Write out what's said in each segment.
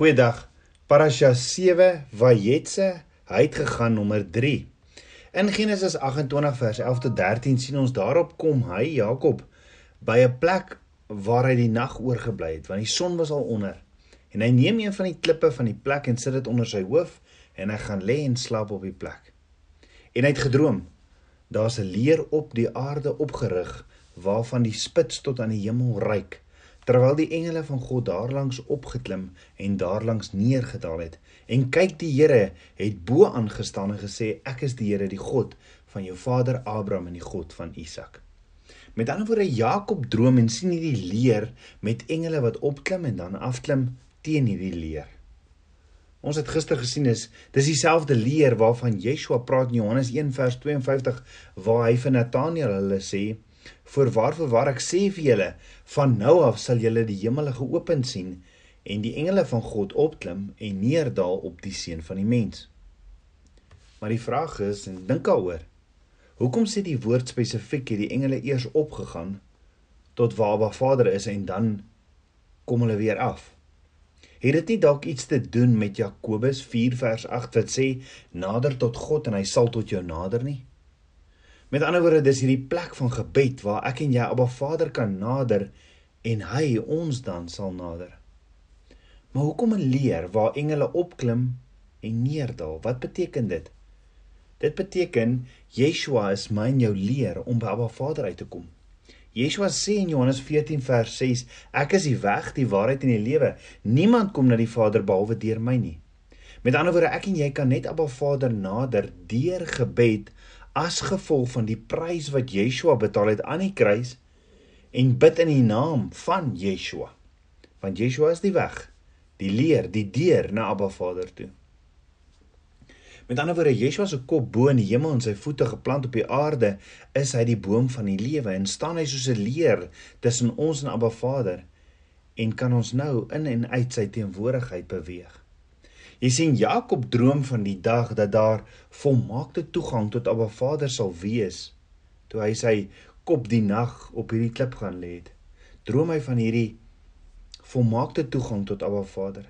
Goeiedag. Parasha 7 Vayetse, hy het gegaan nommer 3. In Genesis 28 vers 11 tot 13 sien ons daarop kom hy Jakob by 'n plek waar hy die nag oorgebly het want die son was al onder. En hy neem een van die klippe van die plek en sit dit onder sy hoof en hy gaan lê en slaap op die plek. En hy het gedroom. Daar's 'n leer op die aarde opgerig waarvan die spits tot aan die hemel reik terwyl die engele van God daarlangs opgeklim en daarlangs neergedaal het. En kyk, die Here het bo aangestaan en gesê: Ek is die Here, die God van jou vader Abraham en die God van Isak. Met ander woorde, Jakob droom en sien hierdie leer met engele wat opklim en dan afklim teen hierdie leer. Ons het gister gesien is dis dieselfde leer waarvan Yeshua praat in Johannes 1 vers 52 waar hy vir Nataneel hulle sê Voorwaar voorwaar ek sê vir julle, van nou af sal julle die hemele geopen sien en die engele van God opklim en neerdal op die seun van die mens. Maar die vraag is en dink daaroor. Hoekom sê die woord spesifiek hierdie engele eers opgegaan tot waar Ba Vader is en dan kom hulle weer af? Het dit nie dalk iets te doen met Jakobus 4 vers 8 wat sê nader tot God en hy sal tot jou nader nie? Met ander woorde, dis hierdie plek van gebed waar ek en jy Abba Vader kan nader en hy ons dan sal nader. Maar hoekom 'n leer waar engele opklim en neerdal? Wat beteken dit? Dit beteken Yeshua is my en jou leer om by Abba Vader uit te kom. Yeshua sê in Johannes 14 vers 6: Ek is die weg, die waarheid en die lewe. Niemand kom na die Vader behalwe deur my nie. Met ander woorde, ek en jy kan net Abba Vader nader deur gebed as gevolg van die prys wat Yeshua betaal het aan die kruis en bid in die naam van Yeshua. Want Yeshua is die weg, die leer, die deur na Abba Vader toe. Met ander woorde, Yeshua se kop bo in die hemel en sy voete geplant op die aarde, is hy die boom van die lewe en staan hy soos 'n leer tussen ons en Abba Vader en kan ons nou in en uit sy teenwoordigheid beweeg. Jy sien Jakob droom van die dag dat daar volmaakte toegang tot Abba Vader sal wees toe hy sy kop die nag op hierdie klip gaan lê het. Droom hy van hierdie volmaakte toegang tot Abba Vader.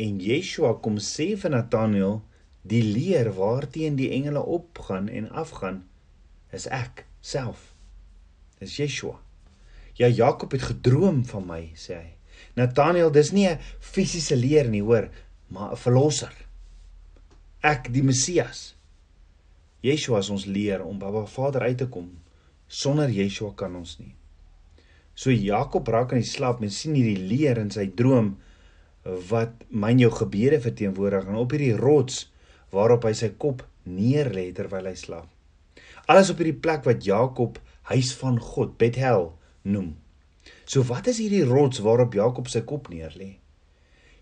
En Yeshua kom sê vir Nathanael die leer waarteen die engele opgaan en afgaan is ek self. Dis Yeshua. Ja Jakob het gedroom van my, sê hy. Nathanael, dis nie 'n fisiese leer nie, hoor, maar 'n verlosser. Ek die Messias. Yeshua is ons leer om Baba Vader uit te kom. Sonder Yeshua kan ons nie. So Jakob raak aan die slaap en sien hierdie leer in sy droom wat myn jou gebede verteenwoordig en op hierdie rots waarop hy sy kop neerlê terwyl hy slaap. Alles op hierdie plek wat Jakob huis van God, Bethel noem. So wat is hierdie rots waarop Jakob sy kop neerlê?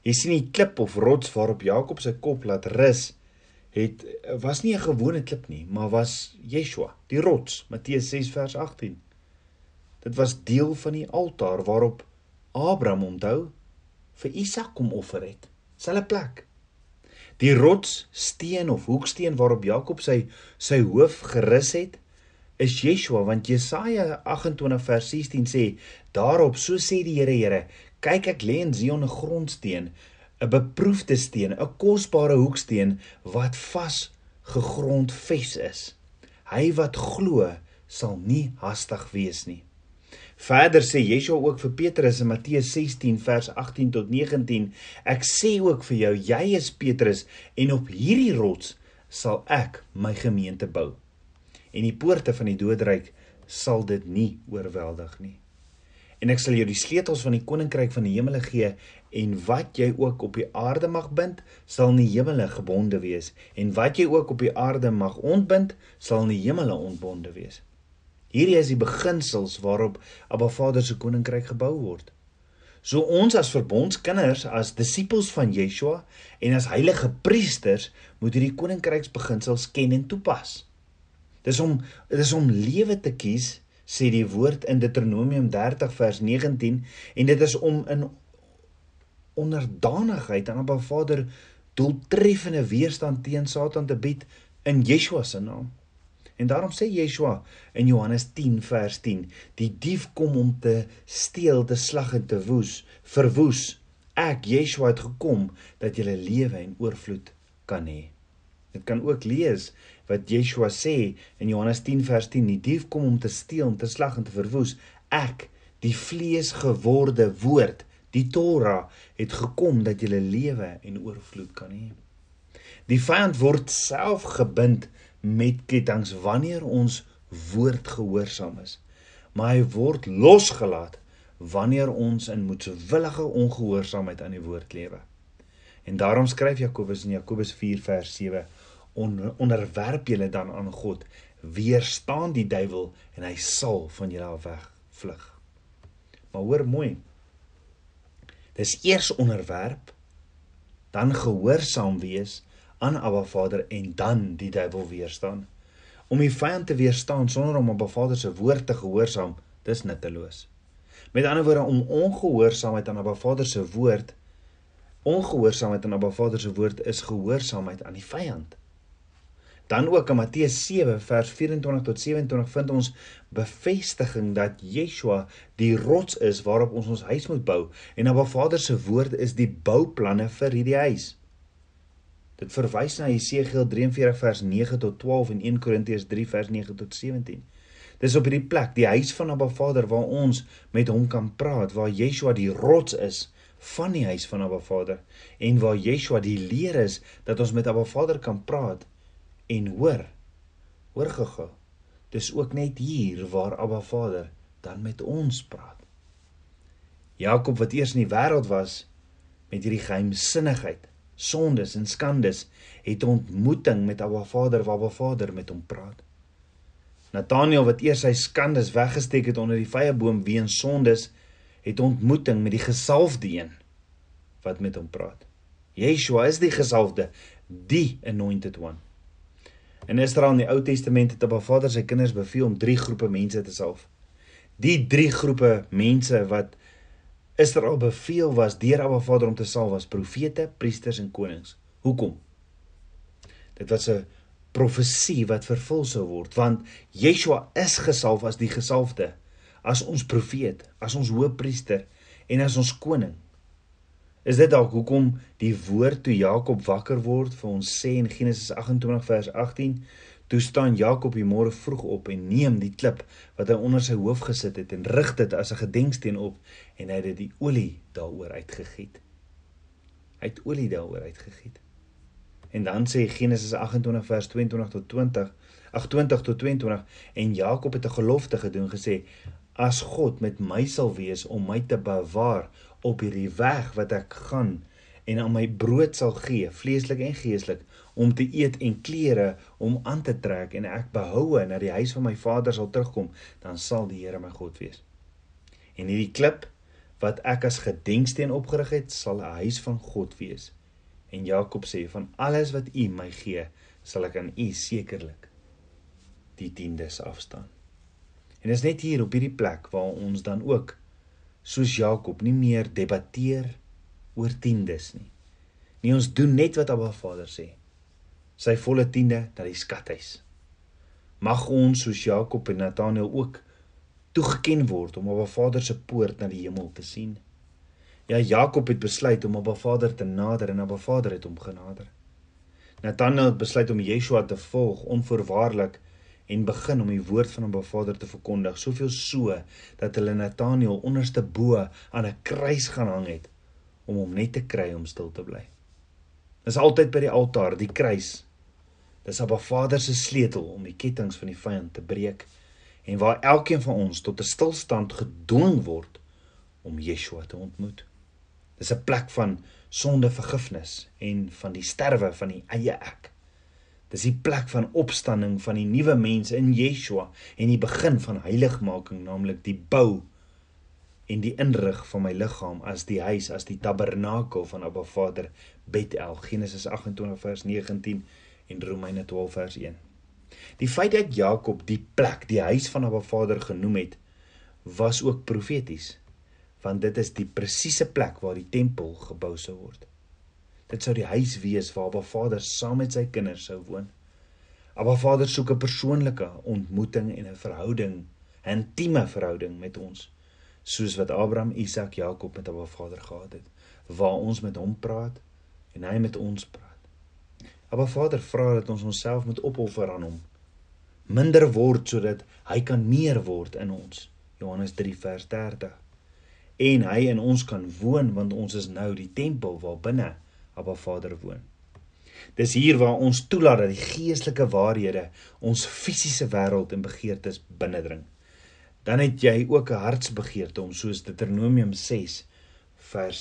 Jy sien die klip of rots waarop Jakob sy kop laat rus, het was nie 'n gewone klip nie, maar was Yeshua, die rots, Matteus 6 vers 18. Dit was deel van die altaar waarop Abraham onthou vir Isak kom offer het. Selfe plek. Die rots, steen of hoeksteen waarop Jakob sy sy hoof gerus het, is Yeshua want Jesaja 28 vers 16 sê daarop so sê die Here Here kyk ek lê in Zion 'n grondsteen 'n beproefde steen 'n kosbare hoeksteen wat vas gegrondves is. Hy wat glo sal nie hastig wees nie. Verder sê Yeshua ook vir Petrus in Matteus 16 vers 18 tot 19 ek sê ook vir jou jy is Petrus en op hierdie rots sal ek my gemeente bou. En die poorte van die doodryk sal dit nie oorweldig nie. En ek sal jou die sleutels van die koninkryk van die hemele gee en wat jy ook op die aarde mag bind, sal in die hemele gebonde wees en wat jy ook op die aarde mag ontbind, sal in die hemele ontbonde wees. Hierdie is die beginsels waarop Abba Vader se koninkryk gebou word. So ons as verbondskinders, as disippels van Yeshua en as heilige priesters moet hierdie koninkryksbeginsels ken en toepas. Dis om dis om lewe te kies, sê die woord in Deuteronomium 30 vers 19 en dit is om in onderdanigheid aan Abba Vader doeltreffende weerstand teen Satan te bied in Yeshua se naam. En daarom sê Yeshua in Johannes 10 vers 10: Die dief kom om te steel, te slag en te woes, verwoes. Ek, Yeshua het gekom dat jy lewe en oorvloed kan hê. Dit kan ook lees wat Yeshua sê in Johannes 10 vers 10: Die dief kom om te steel, om te slag en te verwoes. Ek, die vleesgeworde woord, die Torah, het gekom dat jy lewe en oorvloed kan hê. Die vyand word self gebind met ketTINGS wanneer ons woord gehoorsaam is. Maar hy word losgelaat wanneer ons in moedswillige ongehoorsaamheid aan die woord lewe. En daarom skryf Jakobus in Jakobus 4 vers 7: "Onderwerp julle dan aan God, weerstaan die duiwel en hy sal van julle af wegvlug." Maar hoor mooi. Dis eers onderwerp, dan gehoorsaam wees aan Abba Vader en dan die duiwel weerstaan. Om die vyand te weerstaan sonder om Abba Vader se woord te gehoorsaam, dis nutteloos. Met ander woorde om ongehoorsaamheid aan Abba Vader se woord ongehoorsaamheid aan Abba Vader se woord is gehoorsaamheid aan die vyand. Dan ook in Matteus 7 vers 24 tot 27 vind ons bevestiging dat Yeshua die rots is waarop ons ons huis moet bou en Abba Vader se woord is die bouplanne vir hierdie huis. Dit verwys na Jesegiel 43 vers 9 tot 12 en 1 Korintiërs 3 vers 9 tot 17. Dis op hierdie plek, die huis van Abba Vader waar ons met hom kan praat, waar Yeshua die rots is van die huis van Abba Vader en waar Yeshua die leer is dat ons met Abba Vader kan praat en hoor. Hoor gou-gou. Dis ook net hier waar Abba Vader dan met ons praat. Jakob wat eers in die wêreld was met hierdie geheimsinnigheid, sondes en skandes, het ontmoeting met Abba Vader waar Abba Vader met hom praat. Nathanael wat eers sy skandes weggesteek het onder die vyeboom weens sondes, het ontmoeting met die gesalfde een wat met hom praat. Yeshua is die gesalfde, die anointed one. In Israel in die Ou Testament het Abba Vader sy kinders beveel om drie groepe mense te salf. Die drie groepe mense wat Israel beveel was deur Abba Vader om te salf was profete, priesters en konings. Hoekom? Dit was 'n profesie wat vervul sou word want Yeshua is gesalf as die gesalfde as ons profeet as ons hoëpriester en as ons koning is dit dalk hoekom die woord toe Jakob wakker word vir ons sê in Genesis 28 vers 18 toe staan Jakob die môre vroeg op en neem die klip wat hy onder sy hoof gesit het en rig dit as 'n gedenksteen op en hy het die olie daaroor uitgegiet. Hy het olie daaroor uitgegiet. En dan sê Genesis 28 vers 22 tot 20, 28 tot 22 en Jakob het 'n gelofte gedoen gesê as God met my sal wees om my te bewaar op hierdie weg wat ek gaan en aan my brood sal gee, vleeslik en geeslik, om te eet en klere om aan te trek en ek behoue na die huis van my vader sal terugkom, dan sal die Here my God wees. En hierdie klip wat ek as gedenksteen opgerig het, sal 'n huis van God wees. En Jakob sê van alles wat U my gee, sal ek aan U sekerlik die tiendes afstaan. En dit is net hier op hierdie plek waar ons dan ook soos Jakob nie meer debatteer oor tiendes nie. Nie ons doen net wat Abba Vader sê. Sy volle tiende na die skathuis. Mag ons soos Jakob en Nathanael ook toegeken word om Abba Vader se poort na die hemel te sien. Ja Jakob het besluit om Abba Vader te nader en Abba Vader het hom genader. Nathanael het besluit om Yeshua te volg onvoorwaardelik en begin om die woord van Abba Vader te verkondig, soveel so dat hulle Nathanael onderste bo aan 'n kruis gaan hang het om hom net te kry om stil te bly. Dis altyd by die altaar, die kruis. Dis Abba Vader se sleutel om die kettinge van die vyand te breek en waar elkeen van ons tot 'n stilstand gedwing word om Yeshua te ontmoet. Dis 'n plek van sondevergifnis en van die sterwe van die eie ek. Dis die plek van opstanding van die nuwe mens in Yeshua en die begin van heiligmaking, naamlik die bou en die inrig van my liggaam as die huis, as die tabernakel van Abba Vader Bethel, Genesis 28 vers 19 en Romeine 12 vers 1. Die feit dat Jakob die plek, die huis van Abba Vader genoem het, was ook profeties want dit is die presiese plek waar die tempel gebou sou word. Dit sou die huis wees waar Abba Vader saam met sy kinders sou woon. Abba Vader soek 'n persoonlike ontmoeting en 'n verhouding, 'n intieme verhouding met ons, soos wat Abraham, Isak, Jakob met Abba Vader gehad het, waar ons met hom praat en hy met ons praat. Abba Vader vra dat ons onsself moet opoffer aan hom. Minder word sodat hy kan meer word in ons. Johannes 3 vers 30. En hy in ons kan woon want ons is nou die tempel waar binne Abba Vader woon. Dis hier waar ons toelaat dat die geestelike waarhede ons fisiese wêreld en begeertes binnendring. Dan het jy ook 'n hartsbegeerte om soos Deuteronomium 6 vers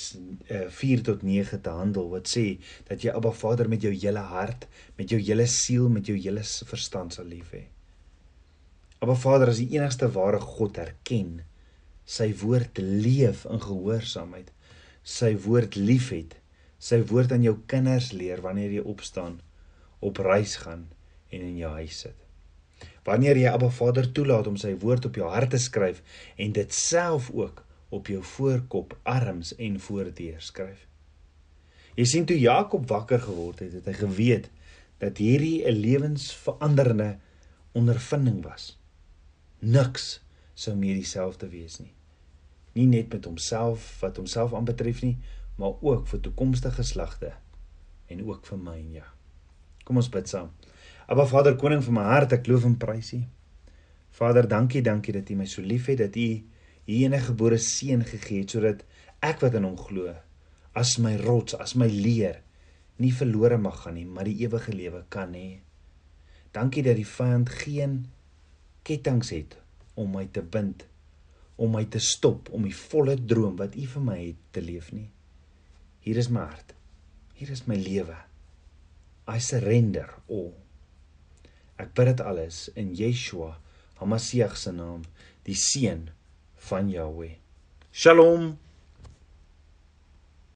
uh, eh, 4 tot 9 te handel wat sê dat jy Abba Vader met jou hele hart, met jou hele siel, met jou hele verstand sal lief hê. Abba Vader as die enigste ware God erken, sy woord leef in gehoorsaamheid, sy woord liefhet sy woord aan jou kinders leer wanneer jy opstaan, op reis gaan en in jou huis sit. Wanneer jy Abba Vader toelaat om sy woord op jou hart te skryf en dit self ook op jou voorkop, arms en voordeur skryf. Jy sien toe Jakob wakker geword het, het hy geweet dat hierdie 'n lewensveranderende ondervinding was. Niks sou meer dieselfde wees nie. Nie net met homself wat homself aanbetref nie, maar ook vir toekomstige geslagte en ook vir my en ja. Kom ons bid saam. Aba Vader koning van my hart, ek loof en prys U. Vader, dankie, dankie dat U my so liefhet dat U enige gebore seun gegee het sodat ek wat in hom glo as my rots, as my leer nie verlore mag gaan nie, maar die ewige lewe kan hê. Dankie dat die vyand geen kettinge het om my te bind, om my te stop om die volle droom wat U vir my het te leef nie. Hier is my hart. Hier is my lewe. I surrender all. Ek bid dit alles in Yeshua, Hamasieg se naam, die seun van Jahweh. Shalom.